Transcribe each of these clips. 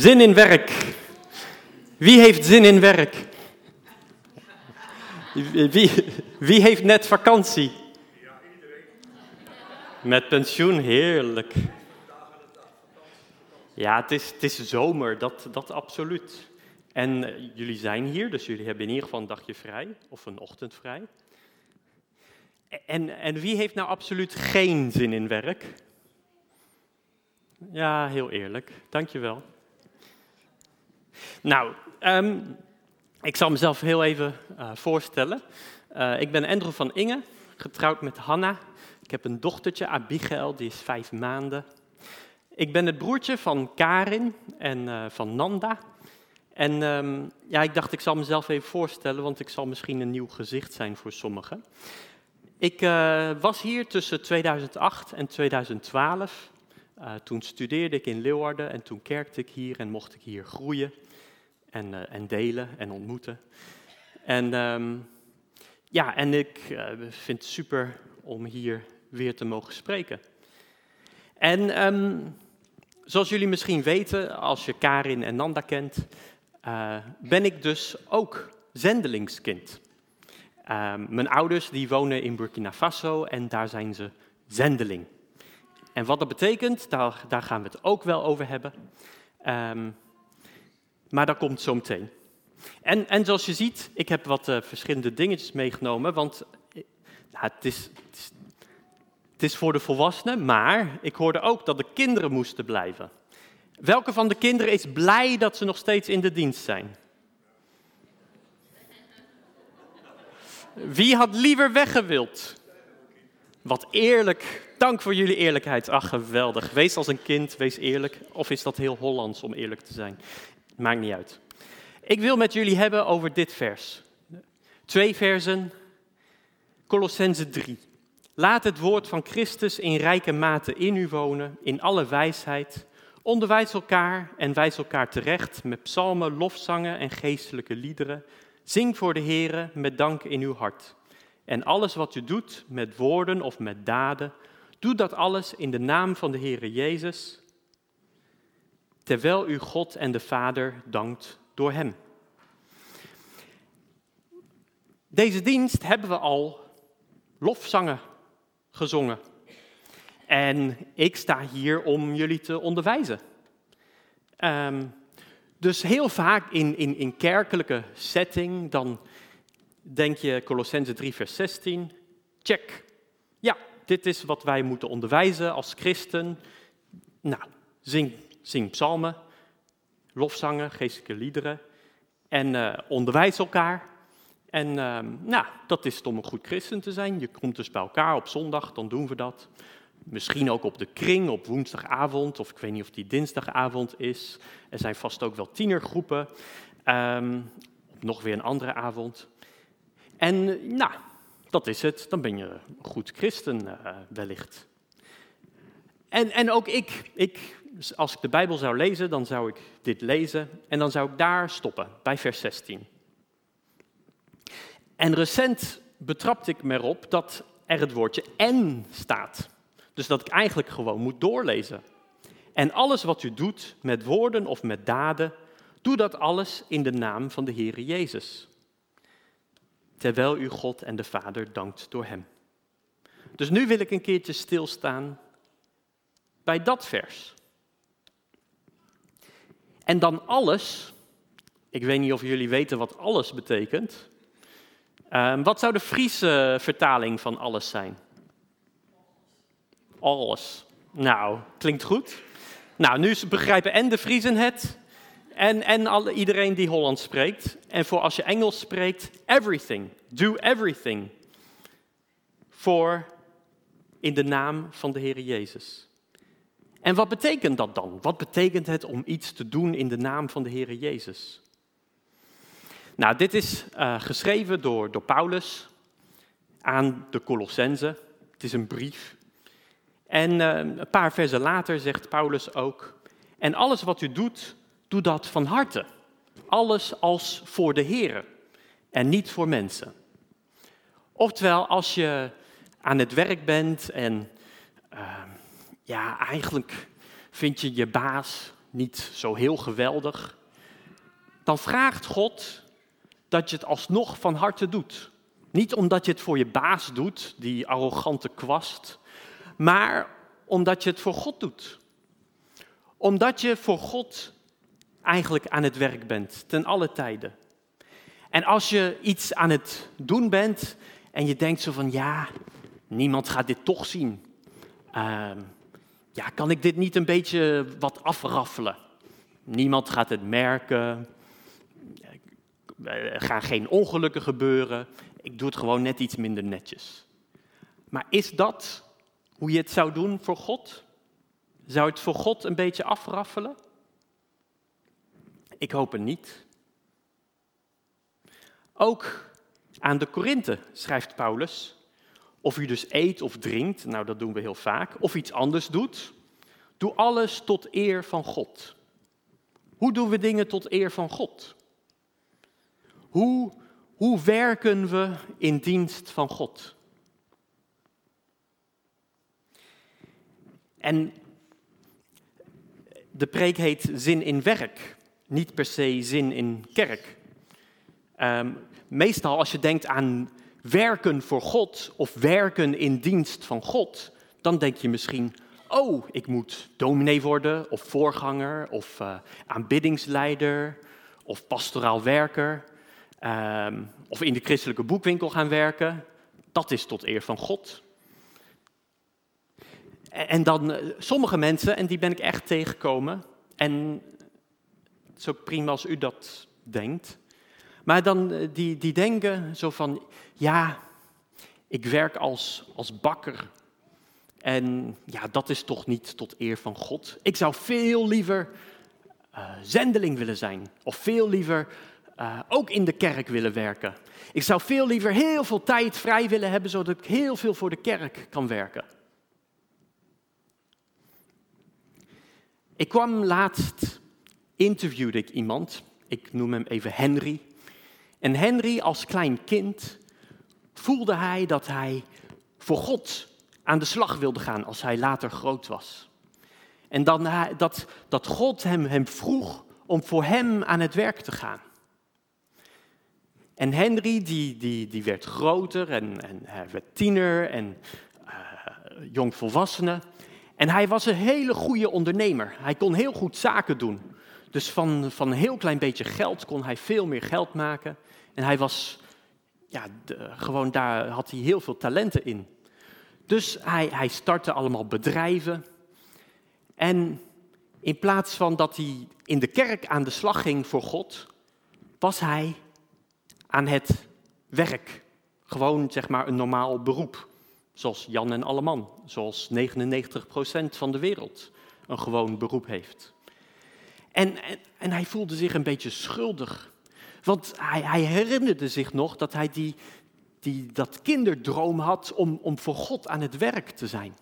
Zin in werk. Wie heeft zin in werk? Wie, wie heeft net vakantie? Met pensioen, heerlijk. Ja, het is, het is zomer, dat, dat absoluut. En eh, jullie zijn hier, dus jullie hebben in ieder geval een dagje vrij, of een ochtend vrij. En, en wie heeft nou absoluut geen zin in werk? Ja, heel eerlijk, dankjewel. Nou, ehm, ik zal mezelf heel even uh, voorstellen. Uh, ik ben Andrew van Inge, getrouwd met Hanna. Ik heb een dochtertje, Abigail, die is vijf maanden. Ik ben het broertje van Karin en uh, van Nanda. En um, ja, ik dacht, ik zal mezelf even voorstellen, want ik zal misschien een nieuw gezicht zijn voor sommigen. Ik was hier tussen 2008 en 2012. toen studeerde ik in Leeuwarden en toen kerkte ik hier en mocht ik hier groeien en, uh, en delen en ontmoeten. En um, ja, en ik uh, vind het super om hier weer te mogen spreken. En um, zoals jullie misschien weten, als je Karin en Nanda kent, uh, ben ik dus ook zendelingskind. Um, mijn ouders die wonen in Burkina Faso en daar zijn ze zendeling. En wat dat betekent, daar, daar gaan we het ook wel over hebben. Um, maar dat komt zo meteen. En, en zoals je ziet, ik heb wat uh, verschillende dingetjes meegenomen, want uh, nou, het, is, het, is, het is voor de volwassenen, maar ik hoorde ook dat de kinderen moesten blijven. Welke van de kinderen is blij dat ze nog steeds in de dienst zijn? Wie had liever weggewild? Wat eerlijk. Dank voor jullie eerlijkheid. Ach, geweldig. Wees als een kind, wees eerlijk. Of is dat heel Hollands om eerlijk te zijn? Maakt niet uit. Ik wil met jullie hebben over dit vers. Twee versen, Colossense 3. Laat het woord van Christus in rijke mate in u wonen, in alle wijsheid. Onderwijs elkaar en wijs elkaar terecht met psalmen, lofzangen en geestelijke liederen. Zing voor de Heere met dank in uw hart. En alles wat u doet, met woorden of met daden, doe dat alles in de naam van de Heere Jezus, terwijl u God en de Vader dankt door Hem. Deze dienst hebben we al lofzangen gezongen. En ik sta hier om jullie te onderwijzen. Um, dus heel vaak in, in, in kerkelijke setting, dan denk je Colossense 3, vers 16, check. Ja, dit is wat wij moeten onderwijzen als christen. Nou, zing zing psalmen, lofzangen, geestelijke liederen en uh, onderwijs elkaar. En uh, nou, dat is om een goed christen te zijn. Je komt dus bij elkaar op zondag, dan doen we dat. Misschien ook op de kring op woensdagavond, of ik weet niet of die dinsdagavond is. Er zijn vast ook wel tienergroepen. Um, nog weer een andere avond. En nou, dat is het. Dan ben je een goed christen uh, wellicht. En, en ook ik, ik als ik de Bijbel zou lezen, dan zou ik dit lezen en dan zou ik daar stoppen, bij vers 16. En recent betrapte ik me erop dat er het woordje en staat. Dus dat ik eigenlijk gewoon moet doorlezen. En alles wat u doet met woorden of met daden, doe dat alles in de naam van de Heere Jezus. Terwijl u God en de Vader dankt door Hem. Dus nu wil ik een keertje stilstaan bij dat vers. En dan alles, ik weet niet of jullie weten wat alles betekent. Uh, wat zou de Friese vertaling van alles zijn? Alles. Nou, klinkt goed. Nou, nu begrijpen en de Friesen het, en, en alle, iedereen die Hollands spreekt. En voor als je Engels spreekt, everything. Do everything. Voor in de naam van de Heer Jezus. En wat betekent dat dan? Wat betekent het om iets te doen in de naam van de Heer Jezus? Nou, dit is uh, geschreven door, door Paulus aan de Colossense. Het is een brief. En uh, een paar versen later zegt Paulus ook: En alles wat u doet, doe dat van harte. Alles als voor de Heer en niet voor mensen. Oftewel, als je aan het werk bent en uh, ja, eigenlijk vind je je baas niet zo heel geweldig, dan vraagt God dat je het alsnog van harte doet. Niet omdat je het voor je baas doet, die arrogante kwast, maar omdat je het voor God doet. Omdat je voor God eigenlijk aan het werk bent, ten alle tijden. En als je iets aan het doen bent en je denkt zo van ja, niemand gaat dit toch zien. Uh, ja, kan ik dit niet een beetje wat afraffelen? Niemand gaat het merken. Er gaan geen ongelukken gebeuren. Ik doe het gewoon net iets minder netjes. Maar is dat hoe je het zou doen voor God? Zou het voor God een beetje afraffelen? Ik hoop het niet. Ook aan de Korinthe schrijft Paulus. Of u dus eet of drinkt, nou dat doen we heel vaak, of iets anders doet, doe alles tot eer van God. Hoe doen we dingen tot eer van God? Hoe, hoe werken we in dienst van God? En de preek heet Zin in werk, niet per se zin in kerk. Um, meestal als je denkt aan werken voor God of werken in dienst van God, dan denk je misschien, oh, ik moet dominee worden of voorganger of uh, aanbiddingsleider of pastoraal werker um, of in de christelijke boekwinkel gaan werken. Dat is tot eer van God. En dan uh, sommige mensen, en die ben ik echt tegengekomen, en ook prima als u dat denkt, maar dan, uh, die, die denken zo van, ja, ik werk als, als bakker. En ja, dat is toch niet tot eer van God. Ik zou veel liever uh, zendeling willen zijn. Of veel liever uh, ook in de kerk willen werken. Ik zou veel liever heel veel tijd vrij willen hebben, zodat ik heel veel voor de kerk kan werken. Ik kwam laatst, interviewde ik iemand, ik noem hem even Henry. En Henry als klein kind voelde hij dat hij voor God aan de slag wilde gaan als hij later groot was. En dan dat, dat God hem, hem vroeg om voor hem aan het werk te gaan. En Henry die, die, die werd groter en, en werd tiener en uh, jongvolwassene. En hij was een hele goede ondernemer. Hij kon heel goed zaken doen. Dus van, van een heel klein beetje geld kon hij veel meer geld maken. En hij was ja, gewoon daar had hij heel veel talenten in. Dus hij, hij startte allemaal bedrijven. En in plaats van dat hij in de kerk aan de slag ging voor God, was hij aan het werk. Gewoon zeg maar een normaal beroep. Zoals Jan en Alleman, zoals 99% van de wereld een gewoon beroep heeft. En, en, en hij voelde zich een beetje schuldig want hij, herinnerde zich nog dat hij die, die, dat kinderdroom had om, om voor God aan het werk te zijn.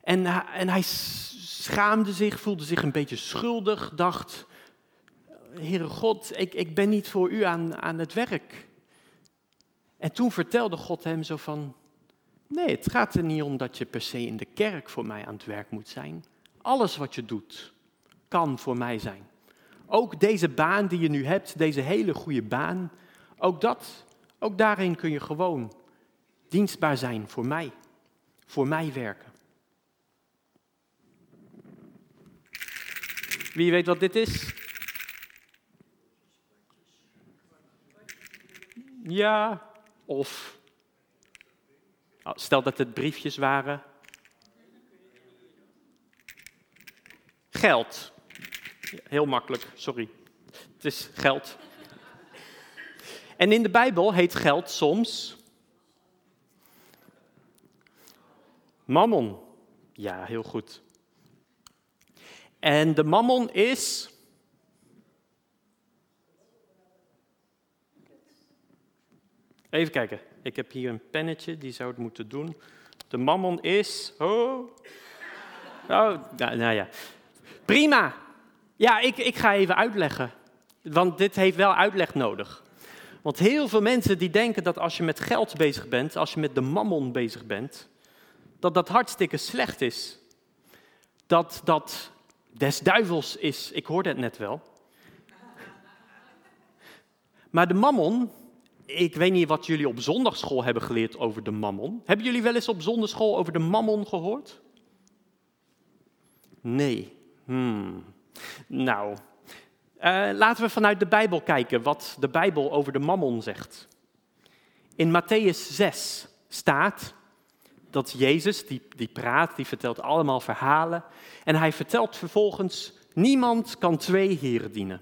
En, en hij schaamde zich, voelde zich een beetje schuldig, dacht, Heere God, ik, ik ben niet voor u aan, aan het werk. En toen vertelde God hem zo van, nee, het gaat er niet om dat je per se in de kerk voor mij aan het werk moet zijn. Alles wat je doet, kan voor mij zijn. Ook deze baan die je nu hebt, deze hele goede baan, ook dat, ook daarin kun je gewoon dienstbaar zijn voor mij, voor mij werken. Wie weet wat dit is? Ja, of oh, stel dat het briefjes waren. Geld. Heel makkelijk, sorry. Het is geld. En in de Bijbel heet geld soms mammon. Ja, heel goed. En de mammon is. Even kijken. Ik heb hier een pennetje, die zou het moeten doen. De mammon is. Oh. Oh, nou, nou ja. Prima. Ja, ik, ik ga even uitleggen. Want dit heeft wel uitleg nodig. Want heel veel mensen die denken dat als je met geld bezig bent, als je met de mammon bezig bent, dat dat hartstikke slecht is. Dat dat des duivels is, ik hoorde het net wel. Maar de mammon, ik weet niet wat jullie op zondagschool hebben geleerd over de mammon. Hebben jullie wel eens op zondagschool over de mammon gehoord? Nee. Hmm. Nou, uh, laten we vanuit de Bijbel kijken wat de Bijbel over de mammon zegt. In Matthäus 6 staat dat Jezus, die, die praat, die vertelt allemaal verhalen. En hij vertelt vervolgens, niemand kan twee heren dienen.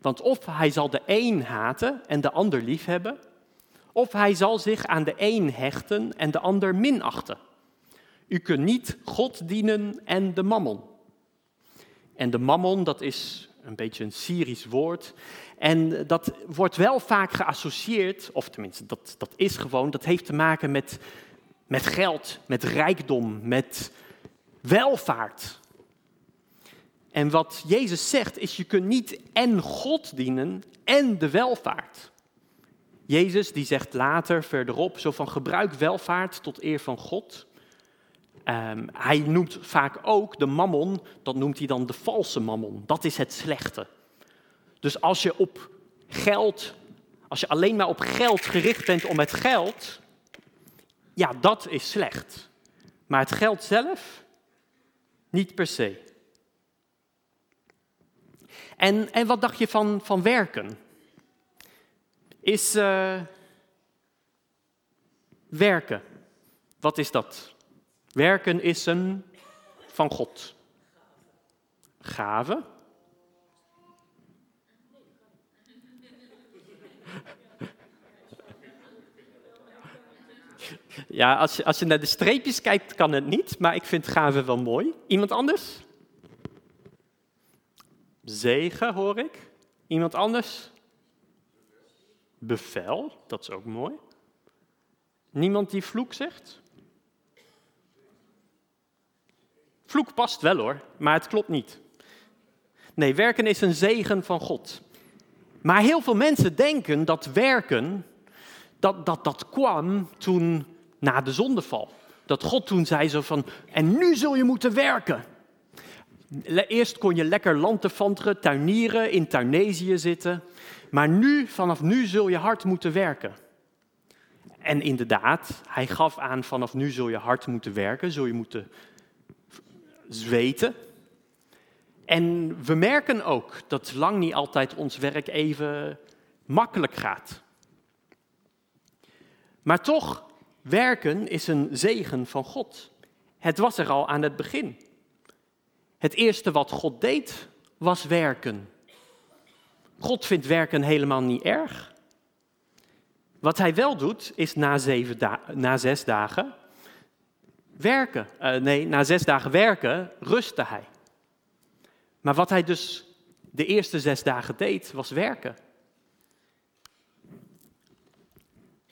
Want of hij zal de een haten en de ander liefhebben, of hij zal zich aan de een hechten en de ander minachten. U kunt niet God dienen en de mammon. En de mammon, dat is een beetje een Syrisch woord. En dat wordt wel vaak geassocieerd, of tenminste, dat, dat is gewoon, dat heeft te maken met, met geld, met rijkdom, met welvaart. En wat Jezus zegt is, je kunt niet en God dienen en de welvaart. Jezus die zegt later verderop zo van gebruik welvaart tot eer van God. Um, hij noemt vaak ook de mammon, dat noemt hij dan de valse mammon. Dat is het slechte. Dus als je op geld, als je alleen maar op geld gericht bent om het geld, ja, dat is slecht. Maar het geld zelf, niet per se. En, en wat dacht je van, van werken? Is uh, werken, wat is dat? Werken is een van God. Gave. Ja, als je, als je naar de streepjes kijkt, kan het niet, maar ik vind gave wel mooi. Iemand anders? Zegen hoor ik. Iemand anders? Bevel, dat is ook mooi. Niemand die vloek zegt? Vloek past wel hoor, maar het klopt niet. Nee, werken is een zegen van God. Maar heel veel mensen denken dat werken, dat, dat, dat kwam toen na de zondeval. Dat God toen zei zo van, en nu zul je moeten werken. Eerst kon je lekker lantefanteren, tuinieren, in Tunesië zitten. Maar nu, vanaf nu zul je hard moeten werken. En inderdaad, hij gaf aan, vanaf nu zul je hard moeten werken, zul je moeten zweten. En we merken ook dat lang niet altijd ons werk even makkelijk gaat. Maar toch, werken is een zegen van God. Het was er al aan het begin. Het eerste wat God deed, was werken. God vindt werken helemaal niet erg. Wat hij wel doet, is na, na zes dagen werken. Uh, nee, na zes dagen werken, rustte hij. Maar wat hij dus de eerste zes dagen deed, was werken.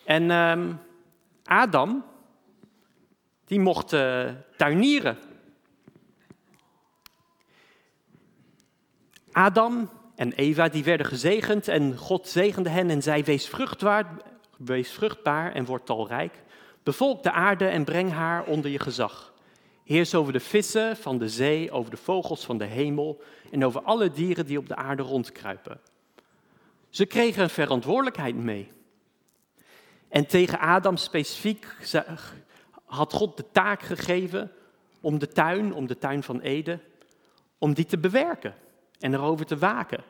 En um, Adam, die mocht uh, tuinieren. Adam en Eva, die werden gezegend en God zegende hen en zei, wees vruchtbaar, wees vruchtbaar en word talrijk. Bevolk de aarde en breng haar onder je gezag. Heers over de vissen van de zee, over de vogels van de hemel en over alle dieren die op de aarde rondkruipen. Ze kregen een verantwoordelijkheid mee. En tegen Adam specifiek had God de taak gegeven om de tuin, om de tuin van Eden, om die te bewerken en erover te waken.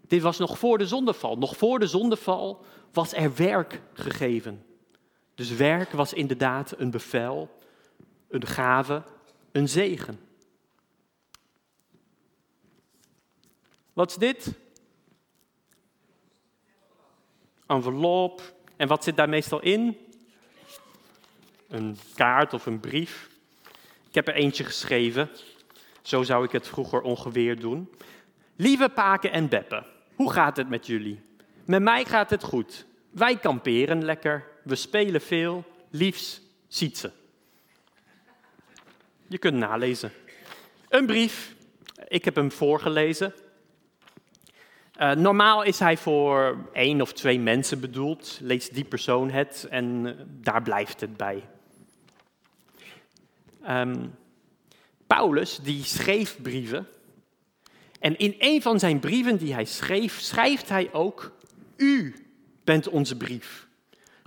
Dit was nog voor de zondeval. Nog voor de zondeval was er werk gegeven. Dus werk was inderdaad een bevel, een gave, een zegen. Wat is dit? Envelop. En wat zit daar meestal in? Een kaart of een brief. Ik heb er eentje geschreven. Zo zou ik het vroeger ongeveer doen. Lieve Paken en Beppen, hoe gaat het met jullie? Met mij gaat het goed. Wij kamperen lekker, we spelen veel, liefs ziet ze. Je kunt nalezen. Een brief, ik heb hem voorgelezen. Uh, normaal is hij voor één of twee mensen bedoeld. Leest die persoon het en uh, daar blijft het bij. Um, Paulus die schreef brieven. En in een van zijn brieven die hij schreef, schrijft hij ook: U bent onze brief.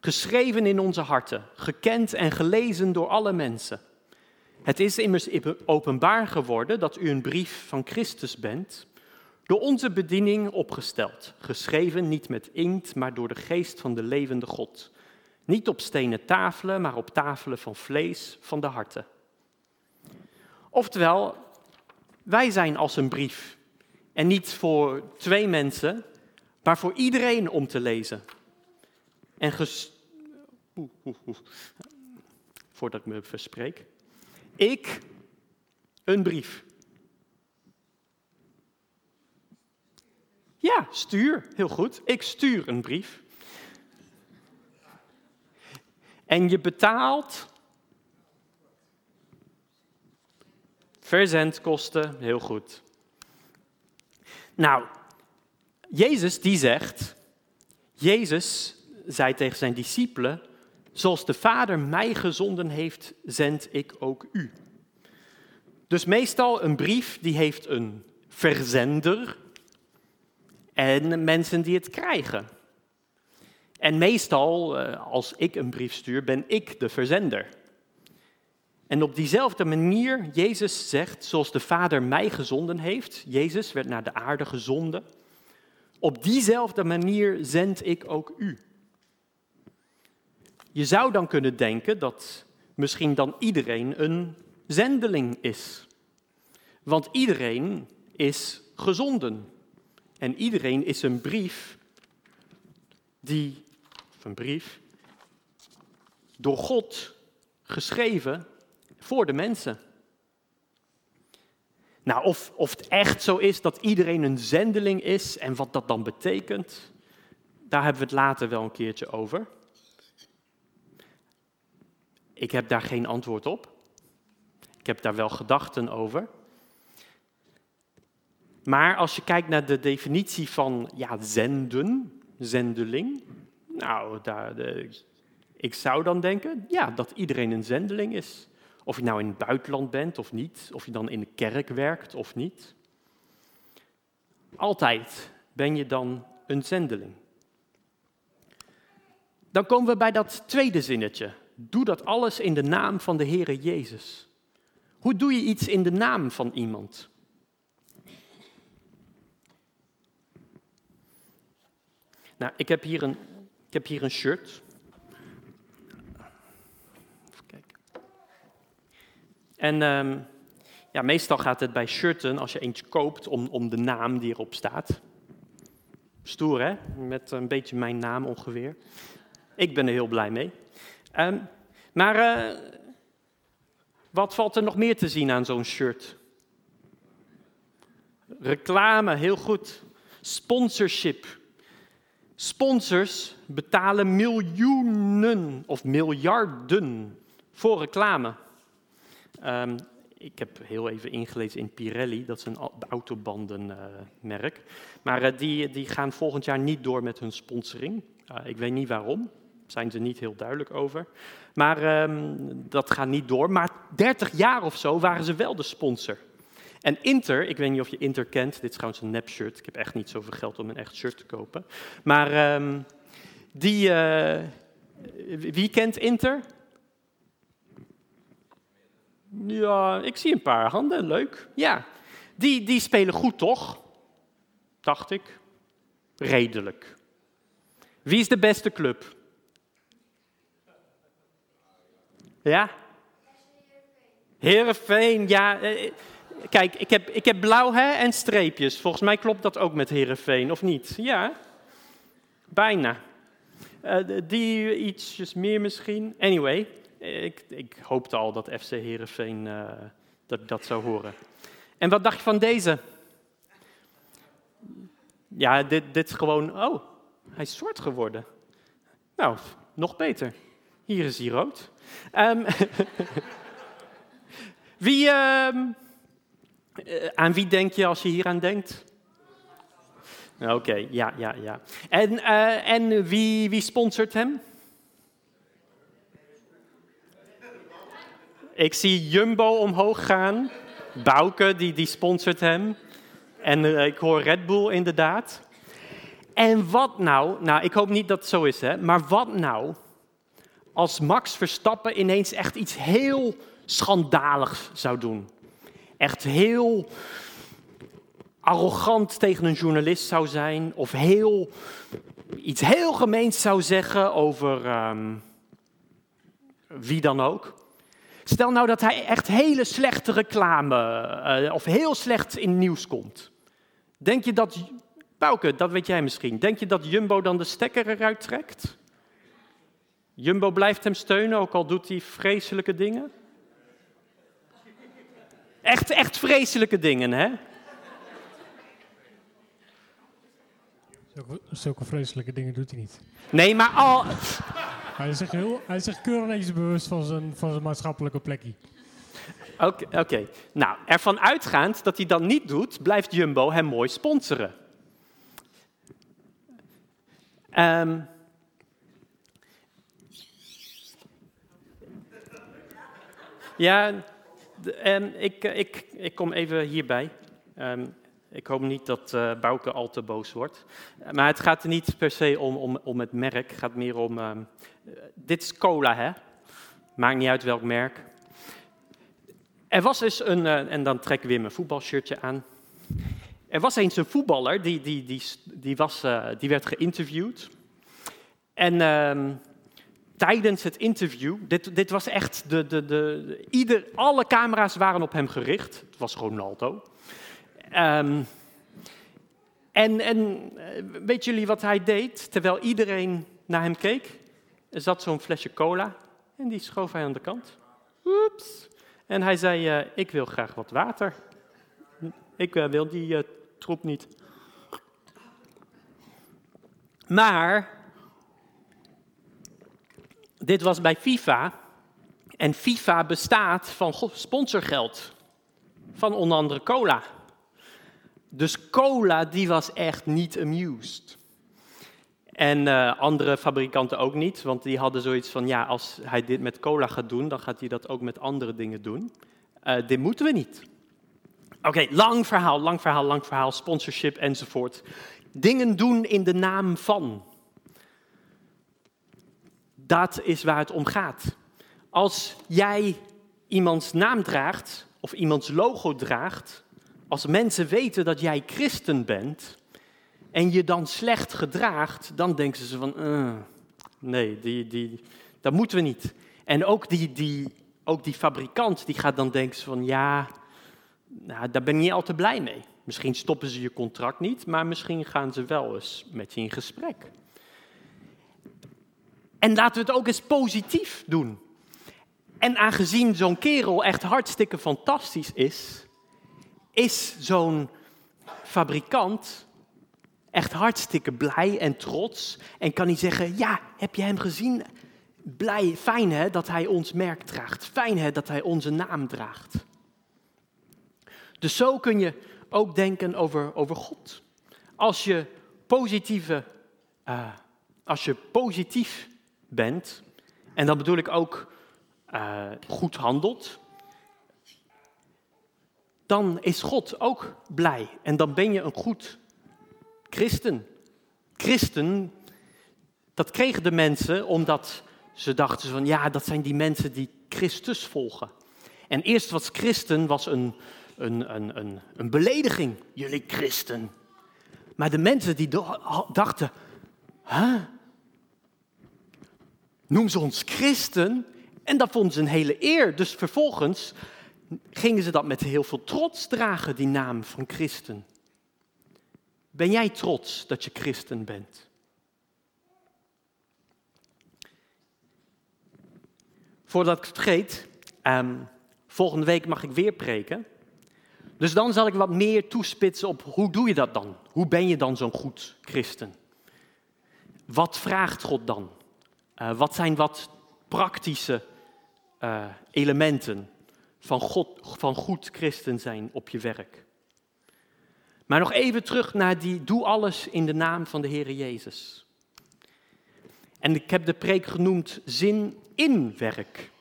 Geschreven in onze harten, gekend en gelezen door alle mensen. Het is immers openbaar geworden dat u een brief van Christus bent, door onze bediening opgesteld, geschreven niet met inkt, maar door de geest van de levende God. Niet op stenen tafelen, maar op tafelen van vlees van de harten. Oftewel, wij zijn als een brief. En niet voor twee mensen, maar voor iedereen om te lezen. En ges... Oeh, oeh, oeh. Voordat ik me verspreek. Ik, een brief. Ja, stuur. Heel goed. Ik stuur een brief. En je betaalt verzendkosten. Heel goed. Nou, Jezus die zegt, Jezus zei tegen zijn discipelen, zoals de Vader mij gezonden heeft, zend ik ook u. Dus meestal een brief die heeft een verzender en mensen die het krijgen. En meestal, eh, als ik een brief stuur, ben ik de verzender. En op diezelfde manier, Jezus zegt, zoals de Vader mij gezonden heeft, Jezus werd naar de aarde gezonden, op diezelfde manier zend ik ook u. Je zou dan kunnen denken dat misschien dan iedereen een zendeling is. Want iedereen is gezonden. En iedereen is een brief die, of een brief, door God geschreven voor de mensen. Nou, of, of het echt zo is dat iedereen een zendeling is en wat dat dan betekent, daar hebben we het later wel een keertje over. Ik heb daar geen antwoord op. Ik heb daar wel gedachten over. Maar als je kijkt naar de definitie van ja, zenden, zendeling, nou, daar, ik zou dan denken ja, dat iedereen een zendeling is. Of je nou in het buitenland bent of niet, of je dan in de kerk werkt of niet. Altijd ben je dan een zendeling. Dan komen we bij dat tweede zinnetje. Doe dat alles in de naam van de Heere Jezus. Hoe doe je iets in de naam van iemand? Nou, ik heb hier een, ik heb hier een shirt. En um, ja, meestal gaat het bij shirten, als je eentje koopt, om, om de naam die erop staat. Stoer, hè? Met een beetje mijn naam ongeveer. Ik ben er heel blij mee. Um, maar uh, wat valt er nog meer te zien aan zo'n shirt? Reclame, heel goed. Sponsorship. Sponsors betalen miljoenen of miljarden voor reclame. Um, ik heb heel even ingelezen in Pirelli, dat is een autobandenmerk. Maar uh, die, die gaan volgend jaar niet door met hun sponsoring. Uh, ik weet niet waarom, zijn ze niet heel duidelijk over. Maar um, dat gaat niet door. Maar 30 jaar of zo waren ze wel de sponsor. En Inter, ik weet niet of je Inter kent, dit is trouwens een nep shirt. Ik heb echt niet zoveel geld om een echt shirt te kopen. Maar um, die, uh, wie kent Inter? Ja, ik zie een paar handen, leuk. Ja, die, die spelen goed toch? Dacht ik. Redelijk. Wie is de beste club? Ja? Herenveen, ja. Eh, kijk, ik heb, ik heb blauw hè, en streepjes. Volgens mij klopt dat ook met Herenveen, of niet? Ja? Bijna. Uh, die ietsjes meer misschien. Anyway, ik, ik hoopte al dat FC Herenveen dat, dat zou horen. En wat dacht je van deze? Ja, dit, dit is gewoon. Oh, hij is zwart geworden. Nou, nog beter. Hier is hij rood. Um, wie, um, aan wie denk je als je hier aan denkt? Oké, okay, ja, ja, ja. En, uh, en wie, wie sponsort hem? Ik zie Jumbo omhoog gaan. Bouke, die, die sponsort hem. En eh, ik hoor Red Bull inderdaad. En wat nou, nou ik hoop niet dat het zo is, hè, maar wat nou als Max Verstappen ineens echt iets heel schandaligs zou doen? Echt heel arrogant tegen een journalist zou zijn, of heel, iets heel gemeens zou zeggen over ehm, wie dan ook. Stel nou dat hij echt hele slechte reclame uh, of heel slecht in nieuws komt. Denk je dat, Bouke, dat weet jij misschien, denk je dat Jumbo dan de stekker eruit trekt? Jumbo blijft hem steunen, ook al doet hij vreselijke dingen? Echt, echt vreselijke dingen, hè? Zulke, zulke vreselijke dingen doet hij niet. Nee, maar al... Hij is zich, heel, hij is zich keurig netjes bewust van zijn, van zijn maatschappelijke plekje. Oké, nou, ervan uitgaand dat hij dat niet doet, blijft Jumbo hem mooi sponsoren. Um, ja, en ik, ik, ik kom even hierbij. Um, ik hoop niet dat uh, Bouke al te boos wordt. Maar het gaat er niet per se om, om, om het merk. Het gaat meer om. Uh, dit is cola, hè? Maakt niet uit welk merk. Er was eens een. Uh, en dan trek ik weer mijn voetbalshirtje aan. Er was eens een voetballer die, die, die, die, was, die werd geïnterviewd. En ehm, tijdens het interview, dit, dit was echt, de, de, de, ieder, alle camera's waren op hem gericht. Het was Ronaldo. Um, en, en weet jullie wat hij deed terwijl iedereen naar hem keek? Zat zo'n flesje cola en die schoof hij aan de kant. Oeps. En hij zei, uh, ik wil graag wat water. Ik uh, wil die troep niet. Maar, dit was bij FIFA. En FIFA bestaat van sponsorgeld. Van onder andere cola. Dus cola, die was echt niet amused. En uh, andere fabrikanten ook niet, want die hadden zoiets van, ja, als hij dit met cola gaat doen, dan gaat hij dat ook met andere dingen doen. Uh, dit moeten we niet. Oké, lang verhaal, lang verhaal, lang verhaal, sponsorship enzovoort. Dingen doen in de naam van. Dat is waar het om gaat. Als jij iemands naam draagt of iemands logo draagt, als mensen weten dat jij christen bent en je dan slecht gedraagt, dan denken ze van, uh, nee, die, die, dat moeten we niet. En ook die, die, ook die fabrikant die gaat dan denken van, ja, nou, daar ben ik niet al te blij mee. Misschien stoppen ze je contract niet, maar misschien gaan ze wel eens met je in gesprek. En laten we het ook eens positief doen. En aangezien zo'n kerel echt hartstikke fantastisch is, is zo'n fabrikant echt hartstikke blij en trots. En kan hij zeggen, ja, heb je hem gezien? Blij, fijn hè, dat hij ons merk draagt. Fijn hè, dat hij onze naam draagt. Dus zo kun je ook denken over, over God. Als je, positieve, uh, als je positief bent, en dan bedoel ik ook uh, goed handelt, dan is God ook blij. En dan ben je een goed christen. Christen, dat kregen de mensen omdat ze dachten van ja, dat zijn die mensen die Christus volgen. En eerst was christen was een, een, een, een, een belediging, jullie christen. Maar de mensen die dachten, huh? Noem ze ons christen? En dat vonden ze een hele eer. Dus vervolgens gingen ze dat met heel veel trots dragen, die naam van christen. Ben jij trots dat je christen bent? Voordat ik het vergeet, um, volgende week mag ik weer preken. Dus dan zal ik wat meer toespitsen op hoe doe je dat dan? Hoe ben je dan zo'n goed christen? Wat vraagt God dan? Uh, wat zijn wat praktische uh, elementen van, God, van goed christen zijn op je werk. Maar nog even terug naar die doe alles in de naam van de Heer Jezus. En ik heb de preek genoemd zin in werk,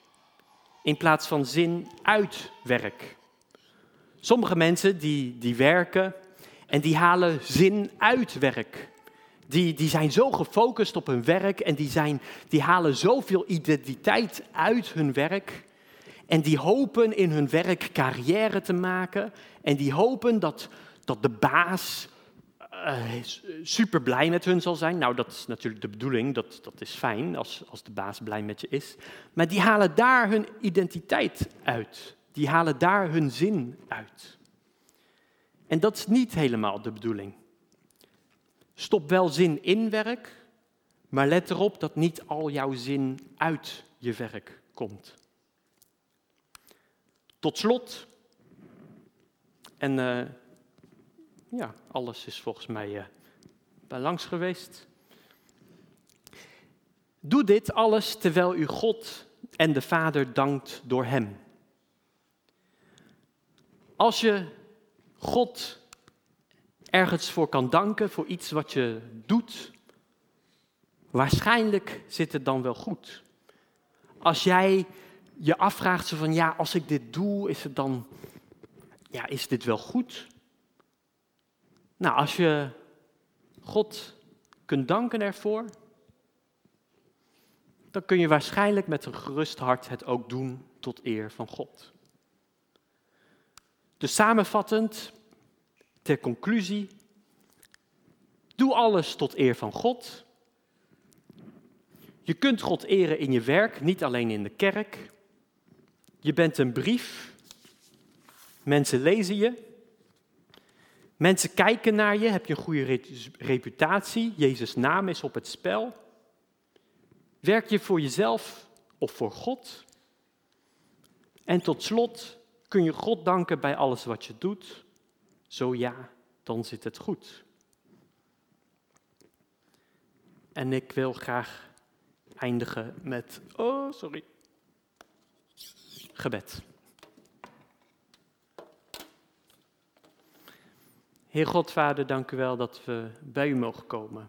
in plaats van zin uit werk. Sommige mensen die, die werken en die halen zin uit werk. Die, die zijn zo gefocust op hun werk en die, zijn, die halen zoveel identiteit uit hun werk. En die hopen in hun werk carrière te maken. En die hopen dat, dat de baas uh, super blij met hun zal zijn. Nou, dat is natuurlijk de bedoeling, dat, dat is fijn als, als de baas blij met je is. Maar die halen daar hun identiteit uit. Die halen daar hun zin uit. En dat is niet helemaal de bedoeling. Stop wel zin in werk, maar let erop dat niet al jouw zin uit je werk komt. Tot slot, en uh, ja, alles is volgens mij uh, bij langs geweest. Doe dit alles terwijl u God en de Vader dankt door Hem. Als je God ergens voor kan danken, voor iets wat je doet, waarschijnlijk zit het dan wel goed. Als jij je afvraagt van ja, als ik dit doe, is het dan, ja, is dit wel goed? Nou, als je God kunt danken ervoor, dan kun je waarschijnlijk met een gerust hart het ook doen tot eer van God. Dus samenvattend, ter conclusie, doe alles tot eer van God. Je kunt God eren in je werk, niet alleen in de kerk. Je bent een brief. Mensen lezen je. Mensen kijken naar je. Heb je een goede reputatie? Jezus' naam is op het spel. Werk je voor jezelf of voor God? En tot slot kun je God danken bij alles wat je doet. Zo ja, dan zit het goed. En ik wil graag eindigen met, oh sorry, gebed. Heer God, Vader, dank u wel dat we bij u mogen komen.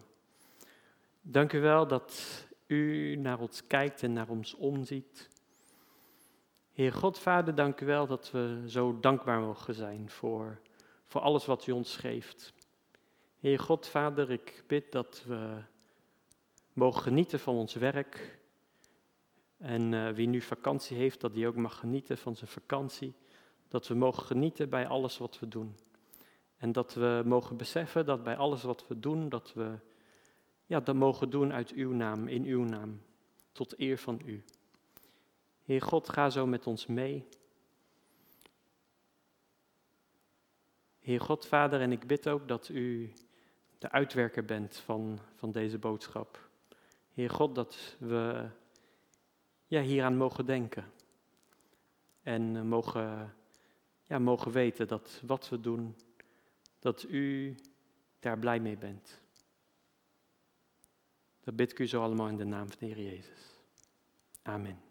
Dank u wel dat u naar ons kijkt en naar ons omziet. Heer God, Vader, dank u wel dat we zo dankbaar mogen zijn voor voor alles wat u ons geeft. Heer God, Vader, ik bid dat we mogen genieten van ons werk. En uh, wie nu vakantie heeft, dat die ook mag genieten van zijn vakantie. Dat we mogen genieten bij alles wat we doen. En dat we mogen beseffen dat bij alles wat we doen, dat we ja, dat mogen doen uit uw naam, in uw naam, tot eer van u. Heer God, ga zo met ons mee. Heer God, Vader, en ik bid ook dat u de uitwerker bent van, van deze boodschap. Heer God, dat we ja, hieraan mogen denken. En mogen, ja, mogen weten dat wat we doen, dat u daar blij mee bent. Dat bid ik u zo allemaal in de naam van de Heer Jezus. Amen.